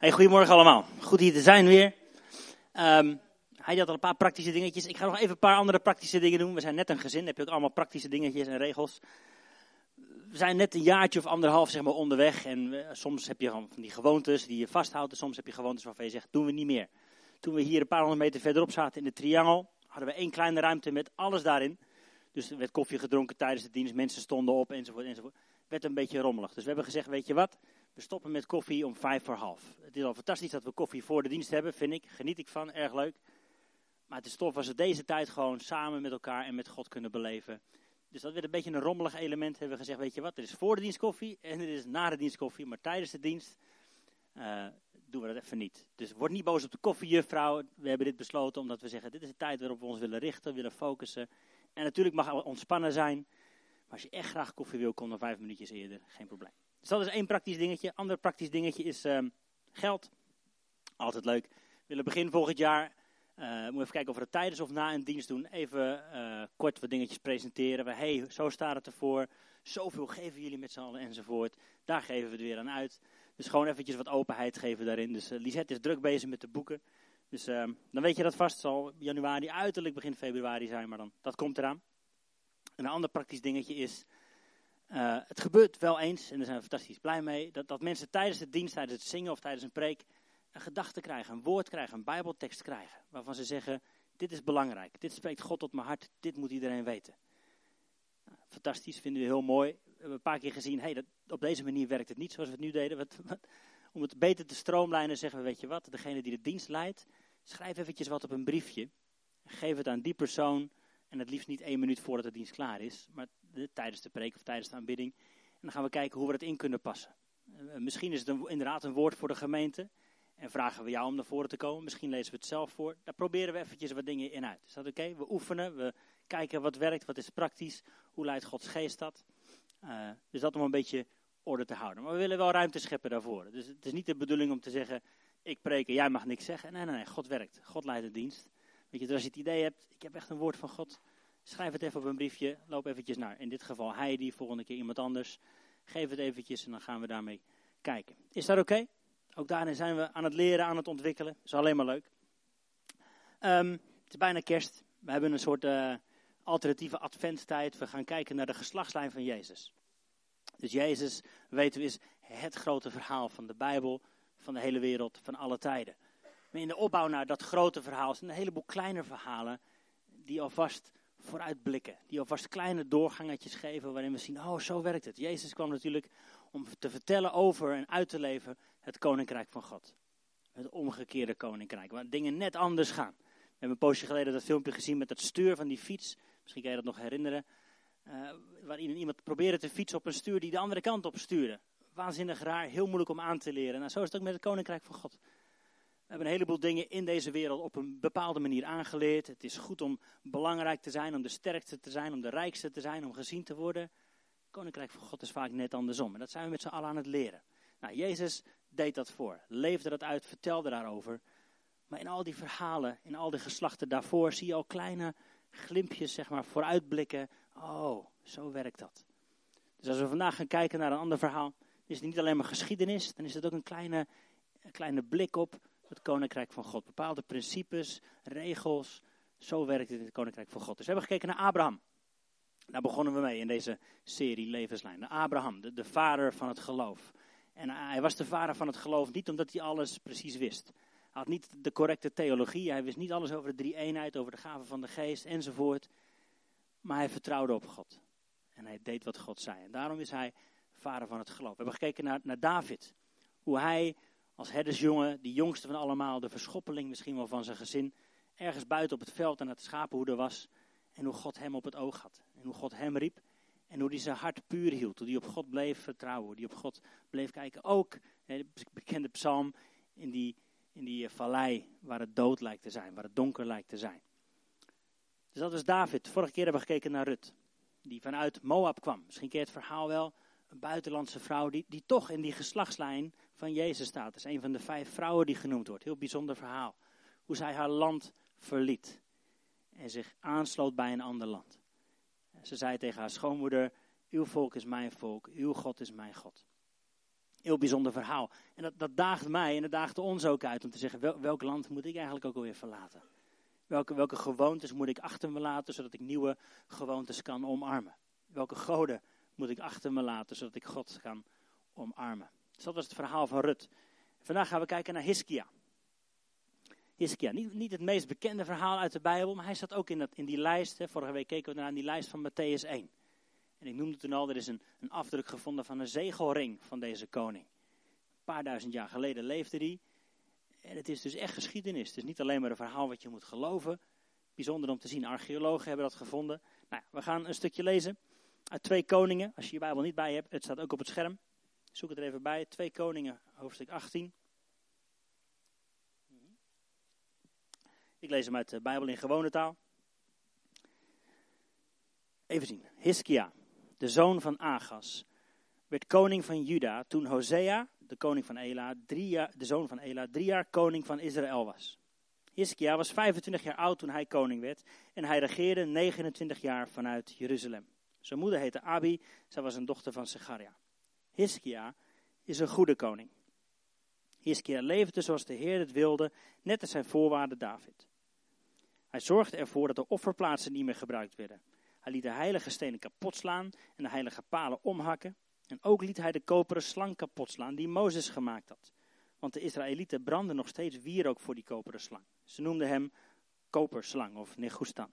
Hey, goedemorgen allemaal. Goed hier te zijn weer. Um, hij had al een paar praktische dingetjes. Ik ga nog even een paar andere praktische dingen doen. We zijn net een gezin, heb je ook allemaal praktische dingetjes en regels. We zijn net een jaartje of anderhalf zeg maar, onderweg. En uh, soms heb je van die gewoontes die je vasthoudt. En soms heb je gewoontes waarvan je zegt, doen we niet meer. Toen we hier een paar honderd meter verderop zaten in de triangel, hadden we één kleine ruimte met alles daarin. Dus er werd koffie gedronken tijdens de dienst, mensen stonden op enzovoort enzovoort. Werd een beetje rommelig. Dus we hebben gezegd, weet je wat, we stoppen met koffie om vijf voor half. Het is al fantastisch dat we koffie voor de dienst hebben, vind ik. Geniet ik van, erg leuk. Maar het is tof als we deze tijd gewoon samen met elkaar en met God kunnen beleven. Dus dat werd een beetje een rommelig element. Hebben we gezegd, weet je wat, er is voor de dienst koffie en er is na de dienst koffie. Maar tijdens de dienst uh, doen we dat even niet. Dus word niet boos op de koffiejuffrouw. We hebben dit besloten omdat we zeggen, dit is de tijd waarop we ons willen richten, willen focussen. En natuurlijk mag ontspannen zijn. Maar als je echt graag koffie wil, kom dan vijf minuutjes eerder. Geen probleem. Dus dat is één praktisch dingetje. Ander praktisch dingetje is um, geld. Altijd leuk. We willen begin volgend jaar, uh, moet even kijken of we het tijdens of na een dienst doen, even uh, kort wat dingetjes presenteren. We, hey, zo staat het ervoor. Zoveel geven jullie met z'n allen enzovoort. Daar geven we het weer aan uit. Dus gewoon eventjes wat openheid geven daarin. Dus uh, Lisette is druk bezig met de boeken. Dus dan weet je dat vast. Het zal januari, uiterlijk begin februari zijn, maar dan, dat komt eraan. En een ander praktisch dingetje is, uh, het gebeurt wel eens, en daar zijn we fantastisch blij mee, dat, dat mensen tijdens de dienst, tijdens het zingen of tijdens een preek, een gedachte krijgen, een woord krijgen, een bijbeltekst krijgen. Waarvan ze zeggen, dit is belangrijk, dit spreekt God tot mijn hart, dit moet iedereen weten. Nou, fantastisch, vinden we heel mooi. We hebben een paar keer gezien, hey, dat, op deze manier werkt het niet zoals we het nu deden. Wat, om het beter te stroomlijnen zeggen we, weet je wat, degene die de dienst leidt, schrijf eventjes wat op een briefje. Geef het aan die persoon en het liefst niet één minuut voordat de dienst klaar is, maar tijdens de preek of tijdens de aanbidding. En dan gaan we kijken hoe we dat in kunnen passen. Uh, misschien is het inderdaad een woord voor de gemeente. En vragen we jou om naar voren te komen. Misschien lezen we het zelf voor. Daar proberen we eventjes wat dingen in uit. Is dat oké? We oefenen, we kijken wat werkt, wat is praktisch. Hoe leidt Gods geest dat? Uh, dus dat om een beetje orde te houden. Maar we willen wel ruimte scheppen daarvoor. Dus het is niet de bedoeling om te zeggen, ik preek en jij mag niks zeggen. Nee, nee, nee, God werkt. God leidt de dienst. Weet je, dus als je het idee hebt, ik heb echt een woord van God. Schrijf het even op een briefje, loop eventjes naar, in dit geval Heidi, volgende keer iemand anders. Geef het eventjes en dan gaan we daarmee kijken. Is dat oké? Ook daarin zijn we aan het leren, aan het ontwikkelen. is alleen maar leuk. Um, het is bijna kerst. We hebben een soort uh, alternatieve adventstijd. We gaan kijken naar de geslachtslijn van Jezus. Dus Jezus, weten we, is het grote verhaal van de Bijbel, van de hele wereld, van alle tijden. Maar in de opbouw naar dat grote verhaal zijn een heleboel kleine verhalen die alvast vooruitblikken. Die alvast kleine doorgangetjes geven waarin we zien, oh zo werkt het. Jezus kwam natuurlijk om te vertellen over en uit te leven het koninkrijk van God. Het omgekeerde koninkrijk, waar dingen net anders gaan. We hebben een poosje geleden dat filmpje gezien met dat stuur van die fiets. Misschien kan je dat nog herinneren. Uh, waarin iemand probeerde te fietsen op een stuur die de andere kant op stuurde. Waanzinnig raar, heel moeilijk om aan te leren. Nou, zo is het ook met het koninkrijk van God. We hebben een heleboel dingen in deze wereld op een bepaalde manier aangeleerd. Het is goed om belangrijk te zijn, om de sterkste te zijn, om de rijkste te zijn, om gezien te worden. Koninkrijk van God is vaak net andersom. En dat zijn we met z'n allen aan het leren. Nou, Jezus deed dat voor, leefde dat uit, vertelde daarover. Maar in al die verhalen, in al die geslachten daarvoor, zie je al kleine glimpjes, zeg maar, vooruitblikken. Oh, zo werkt dat. Dus als we vandaag gaan kijken naar een ander verhaal, is het niet alleen maar geschiedenis, dan is het ook een kleine, een kleine blik op het koninkrijk van God. Bepaalde principes, regels. Zo werkt het in het koninkrijk van God. Dus we hebben gekeken naar Abraham. Daar begonnen we mee in deze serie Levenslijn. Abraham, de, de vader van het geloof. En hij was de vader van het geloof niet omdat hij alles precies wist. Hij had niet de correcte theologie. Hij wist niet alles over de drie eenheid, over de gaven van de geest enzovoort. Maar hij vertrouwde op God. En hij deed wat God zei. En daarom is hij vader van het geloof. We hebben gekeken naar, naar David. Hoe hij als herdersjongen, die jongste van allemaal, de verschoppeling misschien wel van zijn gezin, ergens buiten op het veld aan het schapenhoeden was. En hoe God hem op het oog had. En hoe God hem riep. En hoe hij zijn hart puur hield. Hoe hij op God bleef vertrouwen. Hoe hij op God bleef kijken. Ook, de bekende psalm, in die, in die eh, vallei waar het dood lijkt te zijn. Waar het donker lijkt te zijn. Dus dat was David. Vorige keer hebben we gekeken naar Rut. Die vanuit Moab kwam. Misschien je het verhaal wel. Een buitenlandse vrouw die, die toch in die geslachtslijn van Jezus staat. Dat is een van de vijf vrouwen die genoemd wordt. Heel bijzonder verhaal. Hoe zij haar land verliet. En zich aansloot bij een ander land. Ze zei tegen haar schoonmoeder, uw volk is mijn volk, uw God is mijn God. Heel bijzonder verhaal. En dat, dat daagt mij en dat daagde ons ook uit om te zeggen, wel, welk land moet ik eigenlijk ook alweer verlaten? Welke, welke gewoontes moet ik achter me laten, zodat ik nieuwe gewoontes kan omarmen? Welke goden moet ik achter me laten, zodat ik God kan omarmen? Dus dat was het verhaal van Rut. Vandaag gaan we kijken naar Hiskia. Hiskia, niet, niet het meest bekende verhaal uit de Bijbel, maar hij staat ook in, dat, in die lijst. Hè. Vorige week keken we naar die lijst van Matthäus 1. En ik noemde toen al, er is een, een afdruk gevonden van een zegelring van deze koning. Een paar duizend jaar geleden leefde die. En het is dus echt geschiedenis. Het is niet alleen maar een verhaal wat je moet geloven. Bijzonder om te zien. Archeologen hebben dat gevonden. Nou, we gaan een stukje lezen uit Twee Koningen. Als je je Bijbel niet bij hebt, het staat ook op het scherm. Zoek het er even bij. Twee Koningen, hoofdstuk 18. Ik lees hem uit de Bijbel in gewone taal. Even zien. Hiskia, de zoon van Agas, werd koning van Juda toen Hosea, de koning van Ela, jaar, de zoon van Ela, drie jaar koning van Israël was. Hiskia was 25 jaar oud toen hij koning werd en hij regeerde 29 jaar vanuit Jeruzalem. Zijn moeder heette Abi, zij was een dochter van Segaria. Hiskia is een goede koning. Hiskia leefde zoals de Heer het wilde, net als zijn voorwaarde David. Hij zorgde ervoor dat de offerplaatsen niet meer gebruikt werden. Hij liet de heilige stenen kapot slaan en de heilige palen omhakken. En ook liet hij de koperen slang kapot slaan die Mozes gemaakt had. Want de Israëlieten brandden nog steeds wierook voor die koperen slang. Ze noemden hem koperslang of Negustan.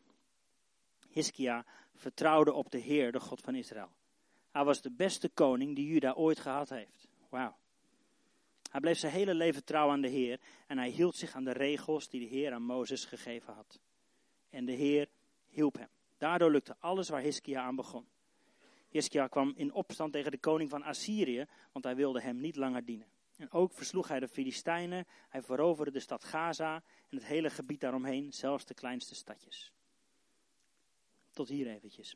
Hiskia vertrouwde op de Heer, de God van Israël. Hij was de beste koning die Juda ooit gehad heeft. Wauw. Hij bleef zijn hele leven trouw aan de Heer en hij hield zich aan de regels die de Heer aan Mozes gegeven had. En de Heer hielp hem. Daardoor lukte alles waar Hiskia aan begon. Hiskia kwam in opstand tegen de koning van Assyrië, want hij wilde hem niet langer dienen. En ook versloeg hij de Filistijnen, hij veroverde de stad Gaza en het hele gebied daaromheen, zelfs de kleinste stadjes. Tot hier eventjes.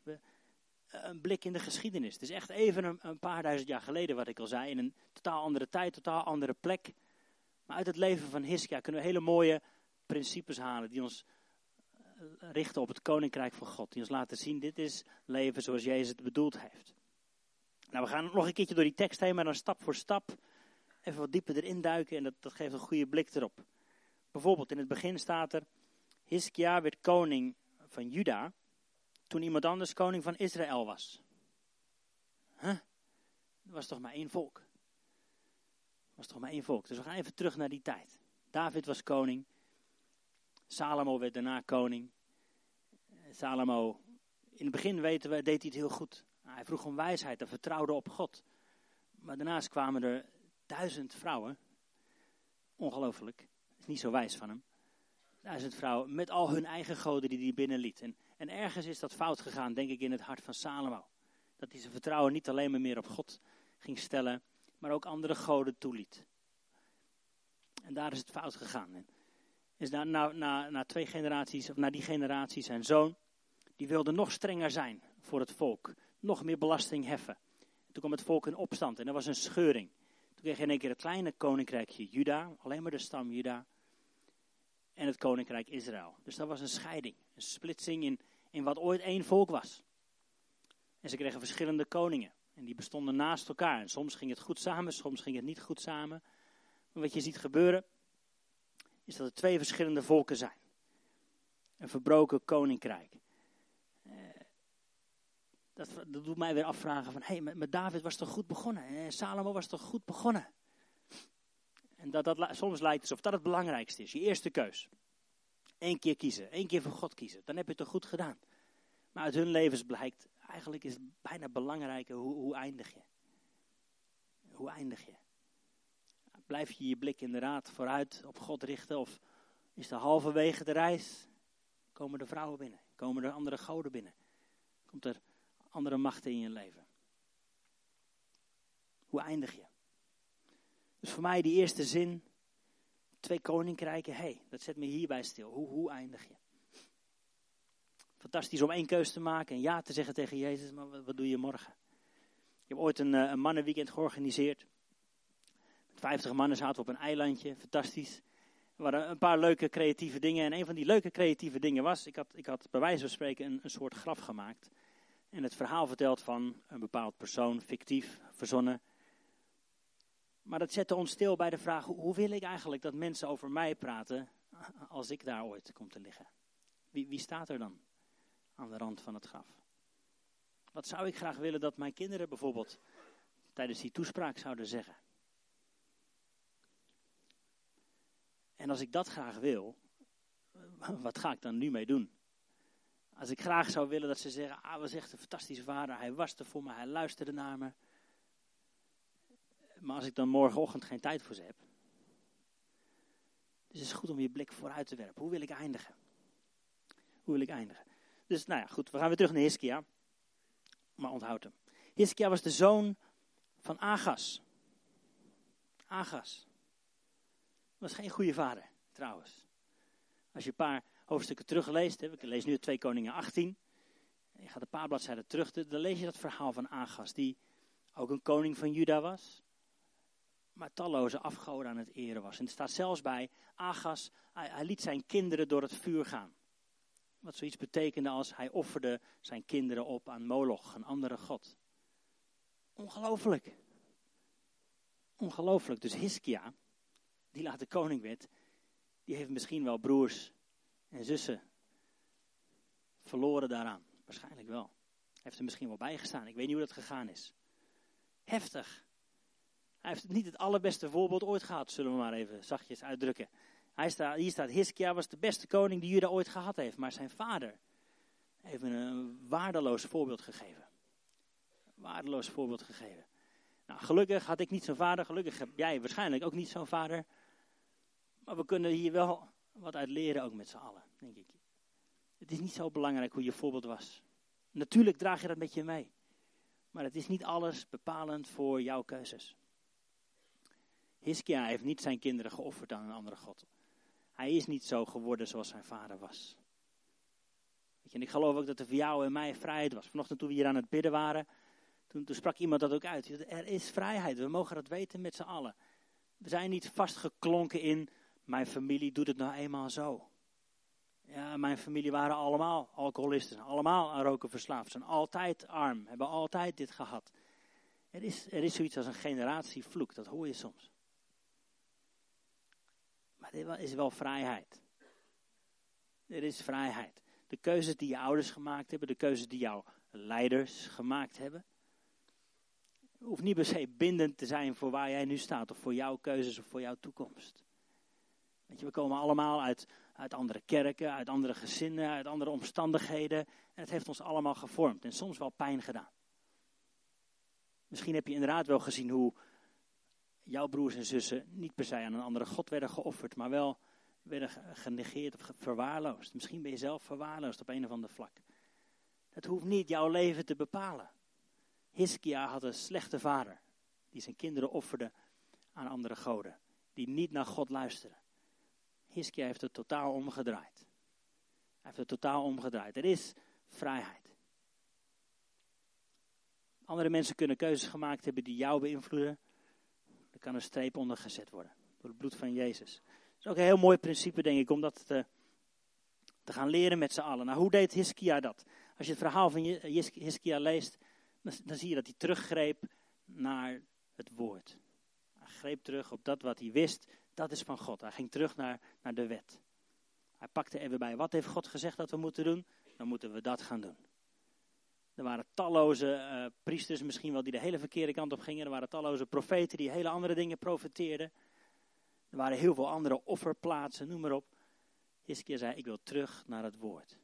Een blik in de geschiedenis. Het is echt even een, paar duizend jaar geleden wat ik al zei, in een totaal andere tijd, totaal andere plek. Maar uit het leven van Hiskia kunnen we hele mooie principes halen die ons richten op het koninkrijk van God. Die ons laten zien, dit is leven zoals Jezus het bedoeld heeft. Nou, we gaan nog een keertje door die tekst heen, maar dan stap voor stap even wat dieper erin duiken en dat, dat geeft een goede blik erop. Bijvoorbeeld in het begin staat er, Hiskia werd koning van Juda toen iemand anders koning van Israël was. Huh? Er was toch maar één volk. Er was toch maar één volk. Dus we gaan even terug naar die tijd. David was koning. Salomo werd daarna koning. Salomo, in het begin weten we, deed hij het heel goed. Hij vroeg om wijsheid en vertrouwde op God. Maar daarnaast kwamen er duizend vrouwen. Ongelooflijk. Is niet zo wijs van hem. Duizend vrouwen met al hun eigen goden die hij binnenliet. En, en ergens is dat fout gegaan, denk ik, in het hart van Salomo. Dat hij zijn vertrouwen niet alleen maar meer op God ging stellen, maar ook andere goden toeliet. En daar is het fout gegaan. En is na, na, na, na twee generaties, of na die generatie, zijn zoon, die wilde nog strenger zijn voor het volk. Nog meer belasting heffen. Toen kwam het volk in opstand en er was een scheuring. Toen kreeg je in één keer het kleine koninkrijkje Juda, alleen maar de stam Juda. En het koninkrijk Israël. Dus dat was een scheiding, een splitsing in, in wat ooit één volk was. En ze kregen verschillende koningen. En die bestonden naast elkaar. En soms ging het goed samen, soms ging het niet goed samen. Maar wat je ziet gebeuren, is dat er twee verschillende volken zijn. Een verbroken koninkrijk. Eh, dat, dat, doet mij weer afvragen van, hé, hey, met, David was toch goed begonnen? En eh, Salomo was toch goed begonnen? Dat, dat soms lijkt alsof dat het belangrijkste is, je eerste keus. Eén keer kiezen, één keer voor God kiezen, dan heb je het toch goed gedaan. Maar uit hun levens blijkt, eigenlijk is het bijna belangrijker, hoe, hoe eindig je? Hoe eindig je? Blijf je je blik inderdaad vooruit op God richten? Of is er halverwege de reis, komen er vrouwen binnen? Komen er andere goden binnen? Komt er andere machten in je leven? Hoe eindig je? Dus voor mij die eerste zin, twee koninkrijken, hé, hey, dat zet me hierbij stil. Hoe, hoe eindig je? Fantastisch om één keus te maken en ja te zeggen tegen Jezus, maar wat, doe je morgen? Ik heb ooit een, eh, een mannenweekend georganiseerd. 50 mannen zaten op een eilandje, fantastisch. Er waren een paar leuke creatieve dingen. En een van die leuke creatieve dingen was, ik had, ik had bij wijze van spreken een, een soort graf gemaakt. En het verhaal verteld van een bepaald persoon, fictief, verzonnen. Maar dat zette ons stil bij de vraag: hoe wil ik eigenlijk dat mensen over mij praten als ik daar ooit kom te liggen? Wie, wie staat er dan aan de rand van het graf? Wat zou ik graag willen dat mijn kinderen bijvoorbeeld tijdens die toespraak zouden zeggen? En als ik dat graag wil, wat ga ik dan nu mee doen? Als ik graag zou willen dat ze zeggen, ah, was echt een fantastische vader, hij was er voor me, hij luisterde naar me. Maar als ik dan morgenochtend geen tijd voor ze heb. Dus het is goed om je blik vooruit te werpen. Hoe wil ik eindigen? Hoe wil ik eindigen? Dus nou ja, goed, we gaan weer terug naar Hiskia. Maar onthoud hem. Hiskia was de zoon van Agas. Agas. Was geen goede vader, trouwens. Als je een paar hoofdstukken terugleest, hè, ik lees nu 2 Koningen 18. Je gaat een paar bladzijden terug, dan lees je dat verhaal van Agas, die ook een koning van Juda was maar talloze afgoden aan het eren was. En er staat zelfs bij, Agas, hij, hij, liet zijn kinderen door het vuur gaan. Wat zoiets betekende als hij offerde zijn kinderen op aan Moloch, een andere god. Ongelooflijk. Ongelooflijk. Dus Hiskia, die later koning werd, die heeft misschien wel broers en zussen verloren daaraan. Waarschijnlijk wel. Heeft er misschien wel bijgestaan. Ik weet niet hoe dat gegaan is. Heftig. Hij heeft niet het allerbeste voorbeeld ooit gehad, zullen we maar even zachtjes uitdrukken. Hij staat, hier staat, Hiskia was de beste koning die Juda ooit gehad heeft. Maar zijn vader heeft een waardeloos voorbeeld gegeven. Waardeloos voorbeeld gegeven. Nou, gelukkig had ik niet zo'n vader. Gelukkig heb jij waarschijnlijk ook niet zo'n vader. Maar we kunnen hier wel wat uit leren, ook met z'n allen, denk ik. Het is niet zo belangrijk hoe je voorbeeld was. Natuurlijk draag je dat met je mee. Maar het is niet alles bepalend voor jouw keuzes. Hiskia heeft niet zijn kinderen geofferd aan een andere God. Hij is niet zo geworden zoals zijn vader was. Weet je, en ik geloof ook dat er voor jou en mij vrijheid was. Vanochtend toen we hier aan het bidden waren, toen, toen sprak iemand dat ook uit. Er is vrijheid, we mogen dat weten met z'n allen. We zijn niet vastgeklonken in, mijn familie doet het nou eenmaal zo. Ja, mijn familie waren allemaal alcoholisten, allemaal aan roken verslaafd, zijn altijd arm, hebben altijd dit gehad. Er is, er is zoiets als een generatievloek, dat hoor je soms. Er is wel vrijheid. Er is vrijheid. De keuzes die je ouders gemaakt hebben, de keuzes die jouw leiders gemaakt hebben, hoeft niet per se bindend te zijn voor waar jij nu staat, of voor jouw keuzes of voor jouw toekomst. Je, we komen allemaal uit, uit andere kerken, uit andere gezinnen, uit andere omstandigheden. En het heeft ons allemaal gevormd en soms wel pijn gedaan. Misschien heb je inderdaad wel gezien hoe jouw broers en zussen niet per se aan een andere God werden geofferd, maar wel werden genegeerd of verwaarloosd. Misschien ben je zelf verwaarloosd op een of ander vlak. Dat hoeft niet jouw leven te bepalen. Hiskia had een slechte vader, die zijn kinderen offerde aan andere goden, die niet naar God luisteren. Hiskia heeft het totaal omgedraaid. Hij heeft het totaal omgedraaid. Er is vrijheid. Andere mensen kunnen keuzes gemaakt hebben die jou beïnvloeden kan een streep onder gezet worden. Door het bloed van Jezus. Dat is ook een heel mooi principe, denk ik, om dat te, te gaan leren met z'n allen. Nou, hoe deed Hiskia dat? Als je het verhaal van Hiskia leest, dan, zie je dat hij teruggreep naar het woord. Hij greep terug op dat wat hij wist, dat is van God. Hij ging terug naar, naar de wet. Hij pakte even bij, wat heeft God gezegd dat we moeten doen? Dan moeten we dat gaan doen. Er waren talloze uh, priesters misschien wel die de hele verkeerde kant op gingen. Er waren talloze profeten die hele andere dingen profeteerden. Er waren heel veel andere offerplaatsen, noem maar op. Hiskia zei, ik wil terug naar het woord.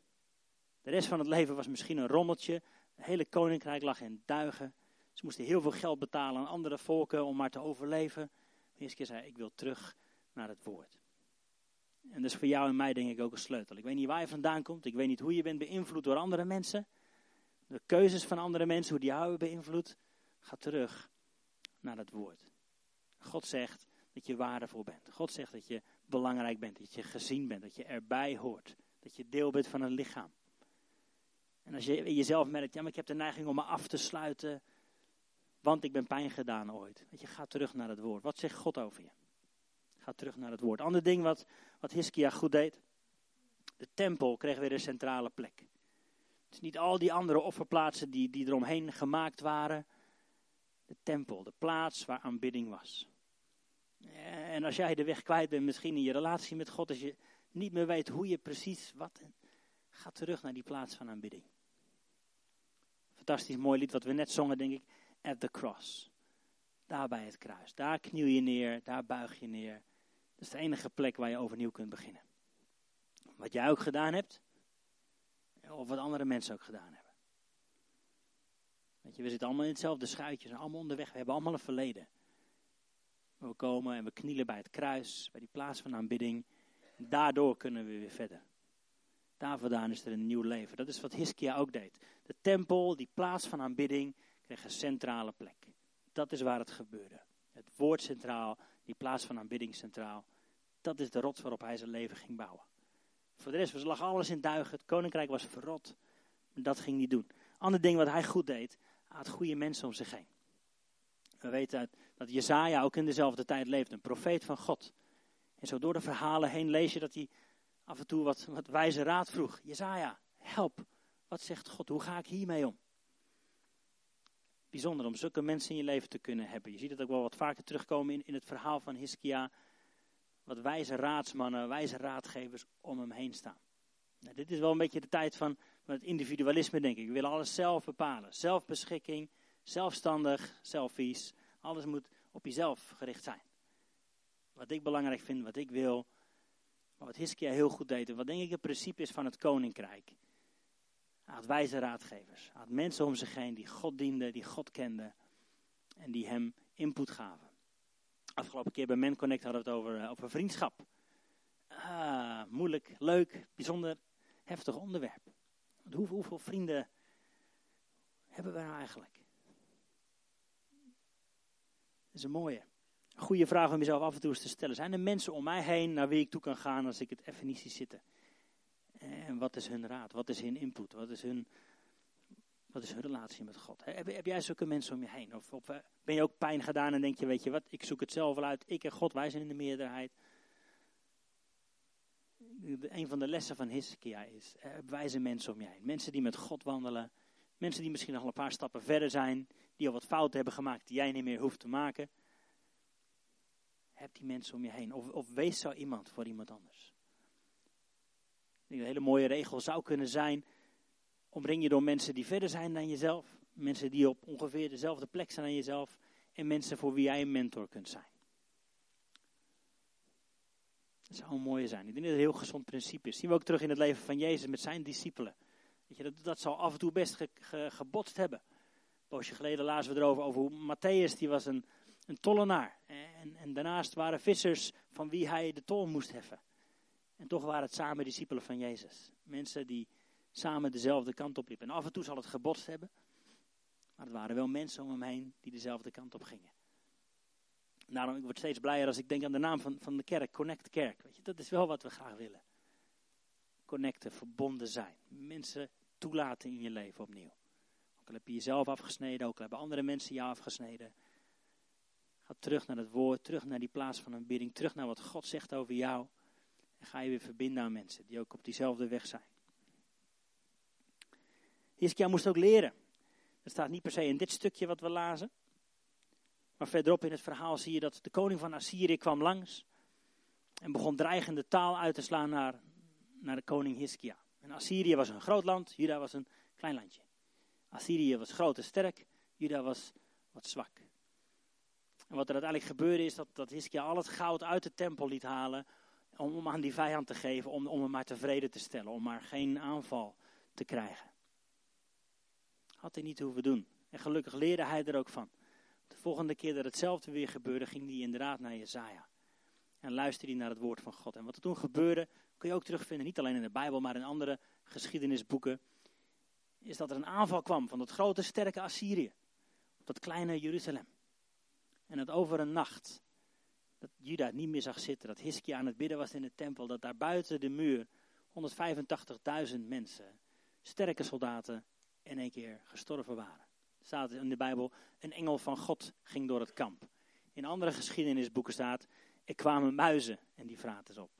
De rest van het leven was misschien een rommeltje. Het hele koninkrijk lag in duigen. Ze moesten heel veel geld betalen aan andere volken om maar te overleven. Hiskia zei, ik wil terug naar het woord. En dat is voor jou en mij denk ik ook een sleutel. Ik weet niet waar je vandaan komt. Ik weet niet hoe je bent beïnvloed door andere mensen de keuzes van andere mensen, hoe die jou beïnvloedt, ga terug naar het woord. God zegt dat je waardevol bent. God zegt dat je belangrijk bent, dat je gezien bent, dat je erbij hoort. Dat je deel bent van een lichaam. En als je jezelf merkt, ja maar ik heb de neiging om me af te sluiten, want ik ben pijn gedaan ooit. Dat je, ga terug naar het woord. Wat zegt God over je? Ga terug naar het woord. Ander ding wat, wat Hiskia goed deed. De tempel kreeg weer een centrale plek. Is niet al die andere offerplaatsen die, die eromheen gemaakt waren. De tempel, de plaats waar aanbidding was. En als jij de weg kwijt bent, misschien in je relatie met God, als je niet meer weet hoe je precies wat. Ga terug naar die plaats van aanbidding. Fantastisch mooi lied wat we net zongen, denk ik. At the cross. Daar bij het kruis. Daar kniel je neer, daar buig je neer. Dat is de enige plek waar je overnieuw kunt beginnen. Wat jij ook gedaan hebt, of wat andere mensen ook gedaan hebben. Weet je, we zitten allemaal in hetzelfde schuitje, we zijn allemaal onderweg, we hebben allemaal een verleden. We komen en we knielen bij het kruis, bij die plaats van aanbidding. Daardoor kunnen we weer verder. Daar vandaan is er een nieuw leven. Dat is wat Hiskia ook deed. De tempel, die plaats van aanbidding, kreeg een centrale plek. Dat is waar het gebeurde. Het woord centraal, die plaats van aanbidding centraal. Dat is de rots waarop hij zijn leven ging bouwen. Voor de rest lag alles in duigen. Het koninkrijk was verrot. Dat ging niet doen. Ander ding wat hij goed deed, hij had goede mensen om zich heen. We weten dat Jezaja ook in dezelfde tijd leefde, een profeet van God. En zo door de verhalen heen lees je dat hij af en toe wat, wat wijze raad vroeg. Jezaja, help, wat zegt God, hoe ga ik hiermee om? Bijzonder om zulke mensen in je leven te kunnen hebben. Je ziet het ook wel wat vaker terugkomen in, in het verhaal van Hiskia. Wat wijze raadsmannen, wijze raadgevers om hem heen staan. Nou, dit is wel een beetje de tijd van, van het individualisme, denk ik. We willen alles zelf bepalen. Zelfbeschikking, zelfstandig, selfies. Alles moet op jezelf gericht zijn. Wat ik belangrijk vind, wat ik wil. Maar wat Hiskia heel goed deed. En wat denk ik het principe is van het koninkrijk. Hij had wijze raadgevers. Hij had mensen om zich heen die God dienden, die God kenden. En die hem input gaven. Afgelopen keer bij Men Connect hadden we het over, eh, over vriendschap. Ah, moeilijk, leuk, bijzonder heftig onderwerp. Hoeveel, hoeveel vrienden hebben we nou eigenlijk? Dat is een mooie. Goede vraag om jezelf af en toe eens te stellen. Zijn er mensen om mij heen naar wie ik toe kan gaan als ik het even niet zie zitten? En wat is hun raad? Wat is hun input? Wat is hun, wat is hun relatie met God? Heb, heb jij zulke mensen om je heen? Of, of, eh, ben je ook pijn gedaan en denk je, weet je wat, ik zoek het zelf wel uit. Ik en God, wij zijn in de meerderheid. Een van de lessen van Hiskia is, eh, heb wijze mensen om je heen. Mensen die met God wandelen. Mensen die misschien nog een paar stappen verder zijn. Die al wat fouten hebben gemaakt die jij niet meer hoeft te maken. Heb die mensen om je heen. Of, of wees zo iemand voor iemand anders. Een hele mooie regel zou kunnen zijn. Omring je door mensen die verder zijn dan jezelf. Mensen die op ongeveer dezelfde plek zijn dan jezelf. En mensen voor wie jij een mentor kunt zijn. Dat zou een mooie zijn. Ik denk dat het een heel gezond principe is. zien we ook terug in het leven van Jezus met zijn discipelen. Weet je, dat, dat zal af en toe best ge, gebotst hebben. Een poosje geleden lazen we erover over hoe Matthäus, die was een, een tollenaar. En, en daarnaast waren vissers van wie hij de tol moest heffen. En toch waren het samen discipelen van Jezus. Mensen die samen dezelfde kant op. En af en toe zal het gebotst hebben. Maar het waren wel mensen om hem heen die dezelfde kant op gingen. Daarom, ik word steeds blijer als ik denk aan de naam van, van de kerk, Connect Kerk. Weet je, dat is wel wat we graag willen. Connecten, verbonden zijn. Mensen toelaten in je leven opnieuw. Ook al heb je jezelf afgesneden, ook al hebben andere mensen jou afgesneden. Ga terug naar het woord, terug naar die plaats van aanbidding, terug naar wat God zegt over jou. En ga je weer verbinden aan mensen die ook op diezelfde weg zijn. Hiskia moest ook leren. Dat staat niet per se in dit stukje wat we lazen. Maar verderop in het verhaal zie je dat de koning van Assyrië kwam langs. En begon dreigende taal uit te slaan naar, naar de koning Hiskia. En Assyrië was een groot land, Juda was een klein landje. Assyrië was groot en sterk, Juda was wat zwak. En wat er uiteindelijk gebeurde is dat, dat Hiskia al het goud uit de tempel liet halen om, om aan die vijand te geven, om, om hem maar tevreden te stellen, om maar geen aanval te krijgen. Had hij niet hoeven doen. En gelukkig leerde hij er ook van. De volgende keer dat hetzelfde weer gebeurde, ging hij inderdaad naar Jezaja. En luisterde hij naar het woord van God. En wat er toen gebeurde, kun je ook terugvinden, niet alleen in de Bijbel, maar in andere geschiedenisboeken. Is dat er een aanval kwam van dat grote, sterke Assyrië. Op dat kleine Jeruzalem. En dat over een nacht dat Juda niet meer zag zitten, dat Hiskia aan het bidden was in de tempel, dat daar buiten de muur 185.000 mensen, sterke soldaten, in één keer gestorven waren. Staat in de Bijbel, een engel van God ging door het kamp. In andere geschiedenisboeken staat, er kwamen muizen en die vraten op.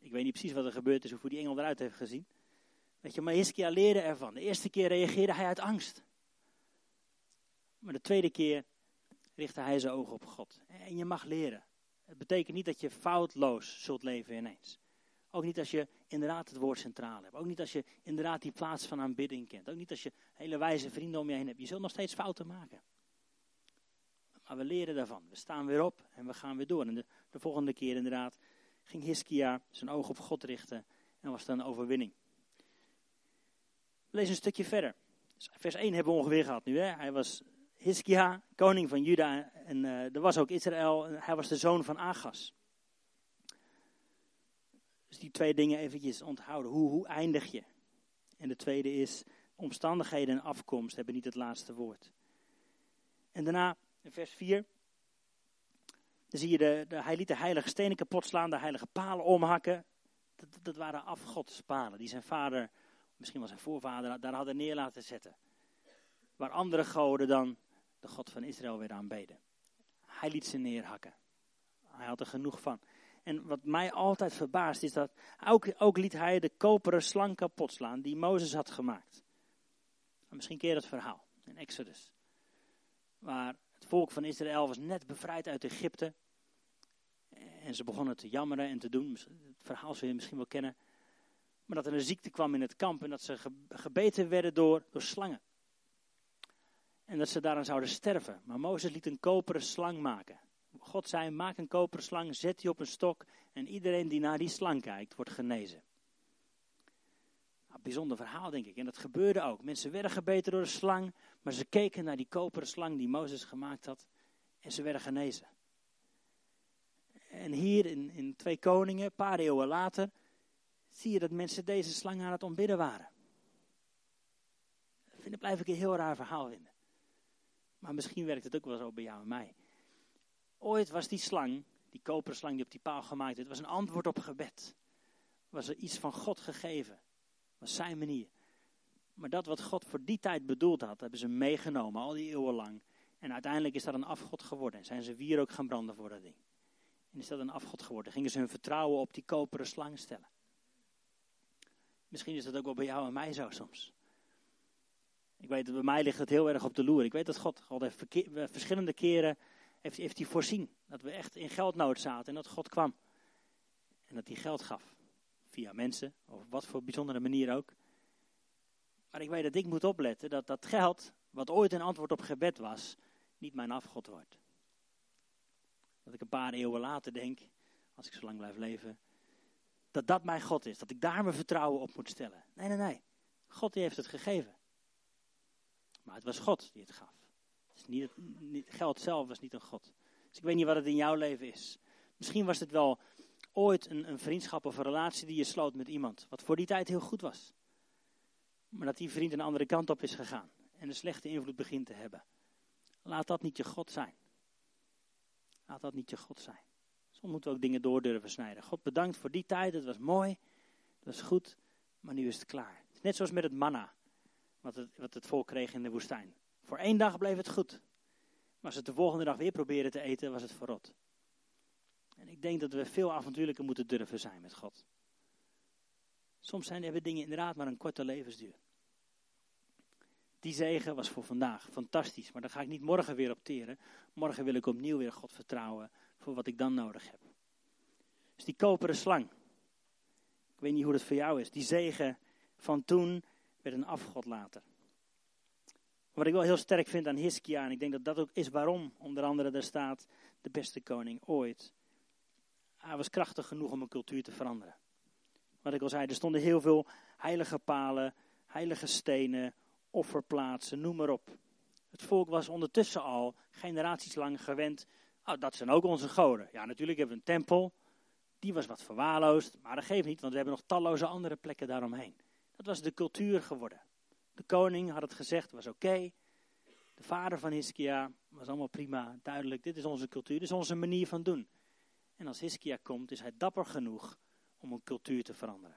Ik weet niet precies wat er gebeurd is, hoe die engel eruit heeft gezien. Weet je, maar Hiskia leerde ervan. De eerste keer reageerde hij uit angst. Maar de tweede keer richtte hij zijn ogen op God. En je mag leren. Het betekent niet dat je foutloos zult leven ineens. Ook niet als je inderdaad het woord centraal hebt. Ook niet als je inderdaad die plaats van aanbidding kent. Ook niet als je hele wijze vrienden om je heen hebt. Je zult nog steeds fouten maken. Maar we leren daarvan. We staan weer op en we gaan weer door. En de, de volgende keer inderdaad ging Hiskia zijn oog op God richten en was dan een overwinning. Lezen een stukje verder. Vers 1 hebben we ongeveer gehad nu. Hè? Hij was Hiskia, koning van Juda. En uh, er was ook Israël. En hij was de zoon van Agas. Dus die twee dingen eventjes onthouden. Hoe, hoe eindig je? En de tweede is, omstandigheden en afkomst hebben niet het laatste woord. En daarna, in vers 4, dan zie je, de, de, hij liet de heilige stenen kapot slaan, de heilige palen omhakken. Dat, dat waren afgodspalen die zijn vader, misschien wel zijn voorvader, daar hadden neer laten zetten. Waar andere goden dan de God van Israël weer aanbeden. Hij liet ze neerhakken. Hij had er genoeg van. En wat mij altijd verbaast is dat ook, ook liet hij de koperen slang kapot slaan die Mozes had gemaakt. misschien keer dat verhaal in Exodus. Waar het volk van Israël was net bevrijd uit Egypte. En ze begonnen te jammeren en te doen. Het verhaal zul je misschien wel kennen. Maar dat er een ziekte kwam in het kamp en dat ze gebeten werden door, door slangen. En dat ze daaraan zouden sterven. Maar Mozes liet een koperen slang maken. God zei, maak een koperen slang, zet die op een stok en iedereen die naar die slang kijkt, wordt genezen. Nou, bijzonder verhaal, denk ik. En dat gebeurde ook. Mensen werden gebeten door een slang, maar ze keken naar die koperen slang die Mozes gemaakt had en ze werden genezen. En hier in, in Twee Koningen, een paar eeuwen later, zie je dat mensen deze slang aan het ontbidden waren. Dat blijf ik een heel raar verhaal vinden. Maar misschien werkt het ook wel zo bij jou en mij. Ooit was die slang, die koperen slang die op die paal gemaakt werd, was een antwoord op gebed. Was er iets van God gegeven. Was zijn manier. Maar dat wat God voor die tijd bedoeld had, hebben ze meegenomen, al die eeuwen lang. En uiteindelijk is dat een afgod geworden. En zijn ze wier ook gaan branden voor dat ding. En is dat een afgod geworden. Gingen ze hun vertrouwen op die koperen slang stellen. Misschien is dat ook wel bij jou en mij zo soms. Ik weet dat bij mij ligt het heel erg op de loer. Ik weet dat God, God heeft verschillende keren heeft, heeft hij voorzien. Dat we echt in geldnood zaten en dat God kwam. En dat hij geld gaf. Via mensen, of wat voor bijzondere manier ook. Maar ik weet dat ik moet opletten dat dat geld, wat ooit een antwoord op gebed was, niet mijn afgod wordt. Dat ik een paar eeuwen later denk, als ik zo lang blijf leven, dat dat mijn God is. Dat ik daar mijn vertrouwen op moet stellen. Nee, nee, nee. God die heeft het gegeven. Maar het was God die het gaf. Niet, niet, geld zelf was niet een God. Dus ik weet niet wat het in jouw leven is. Misschien was het wel ooit een, een vriendschap of een relatie die je sloot met iemand. Wat voor die tijd heel goed was. Maar dat die vriend een andere kant op is gegaan. En een slechte invloed begint te hebben. Laat dat niet je God zijn. Laat dat niet je God zijn. Soms moeten we ook dingen door durven snijden. God bedankt voor die tijd, het was mooi, het was goed, maar nu is het klaar. Net zoals met het manna, wat het, wat het volk kreeg in de woestijn. Voor één dag bleef het goed. Maar als het de volgende dag weer proberen te eten, was het verrot. En ik denk dat we veel avontuurlijker moeten durven zijn met God. Soms zijn, hebben dingen inderdaad maar een korte levensduur. Die zegen was voor vandaag fantastisch, maar daar ga ik niet morgen weer op teren. Morgen wil ik opnieuw weer God vertrouwen voor wat ik dan nodig heb. Dus die koperen slang. Ik weet niet hoe dat voor jou is. Die zegen van toen werd een afgod later. Wat ik wel heel sterk vind aan Hiskia, en ik denk dat dat ook is waarom, onder andere daar staat, de beste koning ooit. Hij was krachtig genoeg om een cultuur te veranderen. Wat ik al zei, er stonden heel veel heilige palen, heilige stenen, offerplaatsen, noem maar op. Het volk was ondertussen al generaties lang gewend, oh, dat zijn ook onze goden. Ja, natuurlijk hebben we een tempel, die was wat verwaarloosd, maar dat geeft niet, want we hebben nog talloze andere plekken daaromheen. Dat was de cultuur geworden. De koning had het gezegd, was oké. De vader van Hiskia was allemaal prima, duidelijk. Dit is onze cultuur, dit is onze manier van doen. En als Hiskia komt, is hij dapper genoeg om een cultuur te veranderen.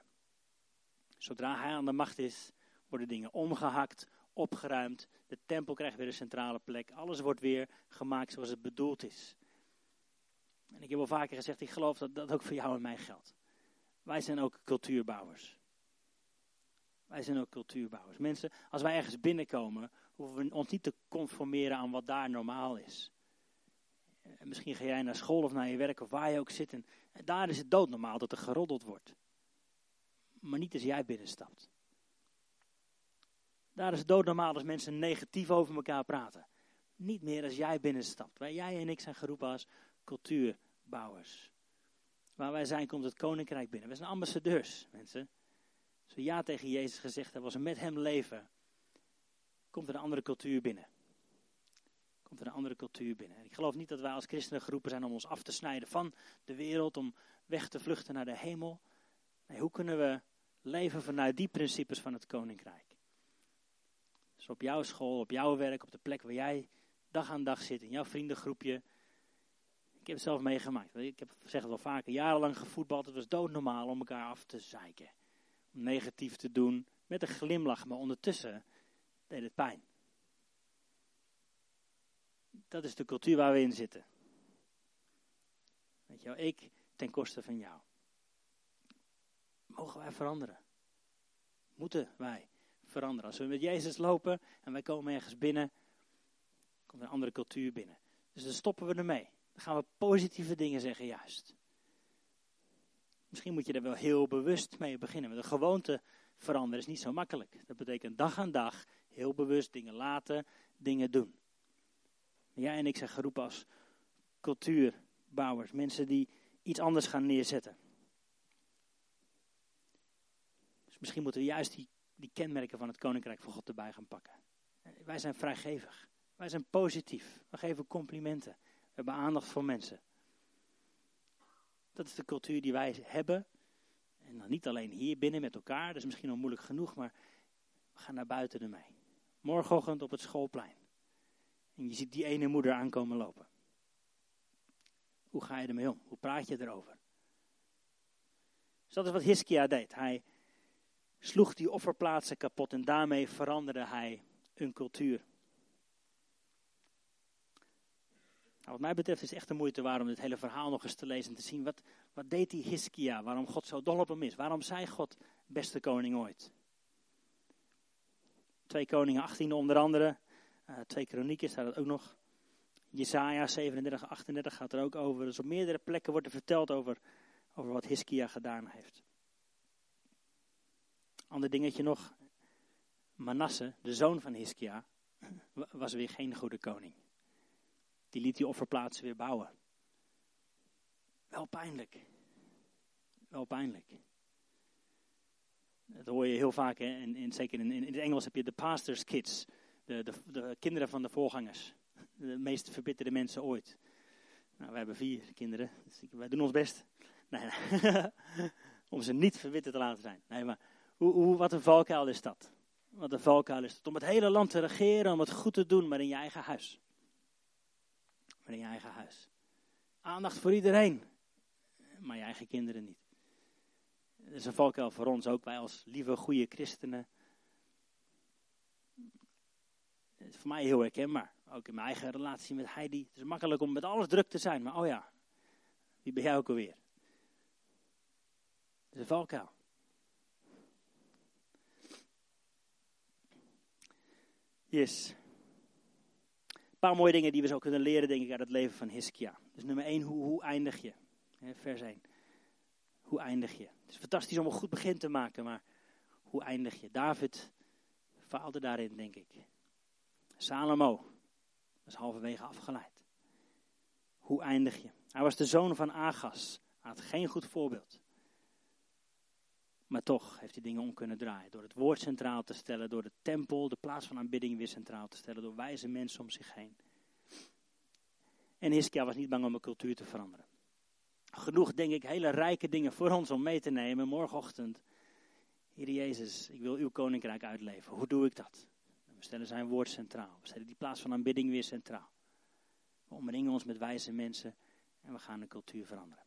Zodra hij aan de macht is, worden dingen omgehakt, opgeruimd. De tempel krijgt weer een centrale plek. Alles wordt weer gemaakt zoals het bedoeld is. En ik heb al vaker gezegd, ik geloof dat dat ook voor jou en mij geldt. Wij zijn ook cultuurbouwers. Wij zijn ook cultuurbouwers. Mensen, als wij ergens binnenkomen, hoeven we ons niet te conformeren aan wat daar normaal is. En misschien ga jij naar school of naar je werk of waar je ook zit. En, daar is het doodnormaal dat er geroddeld wordt. Maar niet als jij binnenstapt. Daar is het doodnormaal als mensen negatief over elkaar praten. Niet meer als jij binnenstapt. Wij, jij en ik zijn geroepen als cultuurbouwers. Waar wij zijn komt het koninkrijk binnen. We zijn ambassadeurs, mensen. We ja tegen Jezus gezegd hebben, als we met hem leven, komt er een andere cultuur binnen. Komt er een andere cultuur binnen. En ik geloof niet dat wij als christenen geroepen zijn om ons af te snijden van de wereld, om weg te vluchten naar de hemel. Nee, hoe kunnen we leven vanuit die principes van het koninkrijk? Dus op jouw school, op jouw werk, op de plek waar jij dag aan dag zit, in jouw vriendengroepje. Ik heb het zelf meegemaakt. Ik heb, zeg het wel vaker, jarenlang gevoetbald. Het was doodnormaal om elkaar af te zeiken. Om negatief te doen, met een glimlach. Maar ondertussen deed het pijn. Dat is de cultuur waar we in zitten. Weet je wel, ik ten koste van jou. Mogen wij veranderen? Moeten wij veranderen? Als we met Jezus lopen en wij komen ergens binnen, komt een andere cultuur binnen. Dus dan stoppen we ermee. Dan gaan we positieve dingen zeggen, juist. Misschien moet je er wel heel bewust mee beginnen. Want de gewoonte veranderen is niet zo makkelijk. Dat betekent dag aan dag heel bewust dingen laten, dingen doen. Jij en ik zijn geroepen als cultuurbouwers. Mensen die iets anders gaan neerzetten. Dus misschien moeten we juist die, die kenmerken van het Koninkrijk van God erbij gaan pakken. Wij zijn vrijgevig. Wij zijn positief. We geven complimenten. We hebben aandacht voor mensen. Dat is de cultuur die wij hebben. En dan niet alleen hier binnen met elkaar, dat is misschien al moeilijk genoeg, maar we gaan naar buiten ermee. Morgenochtend op het schoolplein. En je ziet die ene moeder aankomen lopen. Hoe ga je ermee om? Hoe praat je erover? Dus dat is wat Hiskia deed. Hij sloeg die offerplaatsen kapot en daarmee veranderde hij een cultuur. Nou, wat mij betreft is het echt de moeite waard om dit hele verhaal nog eens te lezen en te zien. Wat, wat deed die Hiskia? Waarom God zo dol op hem is? Waarom zei God beste koning ooit? Twee koningen 18 onder andere. Uh, twee kronieken staat het ook nog. Jesaja 37, 38 gaat er ook over. Dus op meerdere plekken wordt er verteld over, over wat Hiskia gedaan heeft. Ander dingetje nog. Manasse, de zoon van Hiskia, was weer geen goede koning. Die liet die offerplaatsen weer bouwen. Wel pijnlijk. Wel pijnlijk. Dat hoor je heel vaak, en zeker in, in, het Engels heb je de pastor's kids. De, de, de, kinderen van de voorgangers. De meest verbitterde mensen ooit. Nou, wij hebben vier kinderen, dus wij doen ons best. Nee, nee. Om ze niet verbitterd te laten zijn. Nee, maar hoe, hoe, wat een valkuil is dat? Wat een valkuil is dat? Om het hele land te regeren, om het goed te doen, maar in je eigen huis maar in je eigen huis. Aandacht voor iedereen, maar je eigen kinderen niet. Dat is een valkuil voor ons, ook wij als lieve, goede christenen. Het is voor mij heel herkenbaar. Ook in mijn eigen relatie met Heidi. Het is makkelijk om met alles druk te zijn, maar oh ja, wie ben jij ook alweer? Het is een valkuil. Yes paar mooie dingen die we zo kunnen leren, denk ik, uit het leven van Hiskia. Dus nummer 1, hoe, hoe eindig je? vers 1. Hoe eindig je? Het is fantastisch om een goed begin te maken, maar hoe eindig je? David faalde daarin, denk ik. Salomo was halverwege afgeleid. Hoe eindig je? Hij was de zoon van Agas. Hij had geen goed voorbeeld. Maar toch heeft hij dingen om kunnen draaien. Door het woord centraal te stellen, door de tempel, de plaats van aanbidding weer centraal te stellen, door wijze mensen om zich heen. En Hiskia was niet bang om een cultuur te veranderen. Genoeg, denk ik, hele rijke dingen voor ons om mee te nemen morgenochtend. Heer Jezus, ik wil uw koninkrijk uitleven. Hoe doe ik dat? We stellen zijn woord centraal. We stellen die plaats van aanbidding weer centraal. We omringen ons met wijze mensen en we gaan de cultuur veranderen.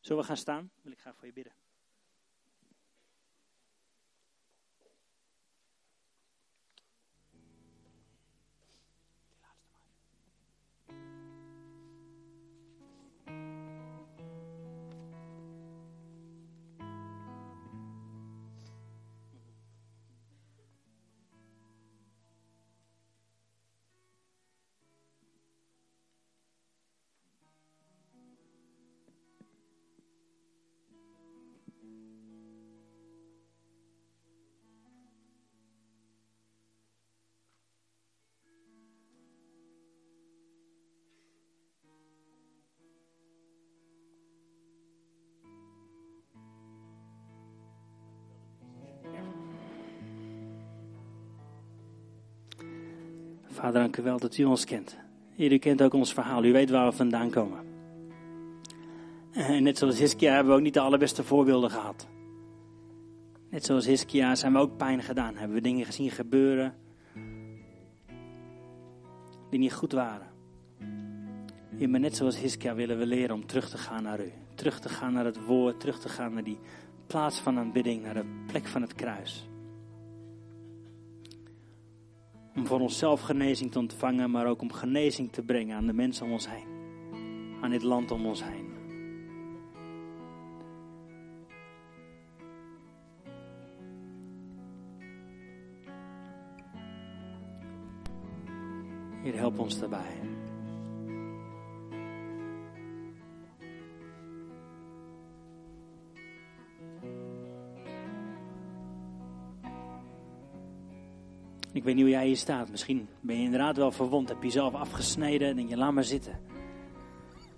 Zullen we gaan staan? Wil ik graag voor je bidden. Vader, dank u wel dat u ons kent. u kent ook ons verhaal. U weet waar we vandaan komen. En net zoals Hiskia hebben we ook niet de allerbeste voorbeelden gehad. Net zoals Hiskia zijn we ook pijn gedaan. Hebben we dingen gezien gebeuren die niet goed waren. Maar net zoals Hiskia willen we leren om terug te gaan naar u. Terug te gaan naar het woord, terug te gaan naar die plaats van aanbidding, naar de plek van het kruis. Om voor onszelf genezing te ontvangen, maar ook om genezing te brengen aan de mensen om ons heen. Aan dit land om ons heen. Heer, help ons daarbij. Ik weet niet hoe jij hier staat. Misschien ben je inderdaad wel verwond. Heb je jezelf afgesneden en denk je, laat maar zitten.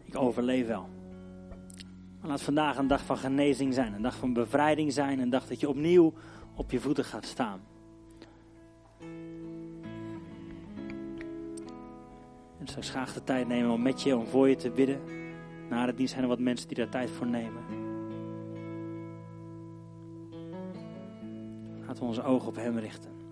Ik overleef wel. Maar laat vandaag een dag van genezing zijn. Een dag van bevrijding zijn. Een dag dat je opnieuw op je voeten gaat staan. En straks graag de tijd nemen om met je, om voor je te bidden. Na de dienst zijn er wat mensen die daar tijd voor nemen. Laten we onze ogen op hem richten.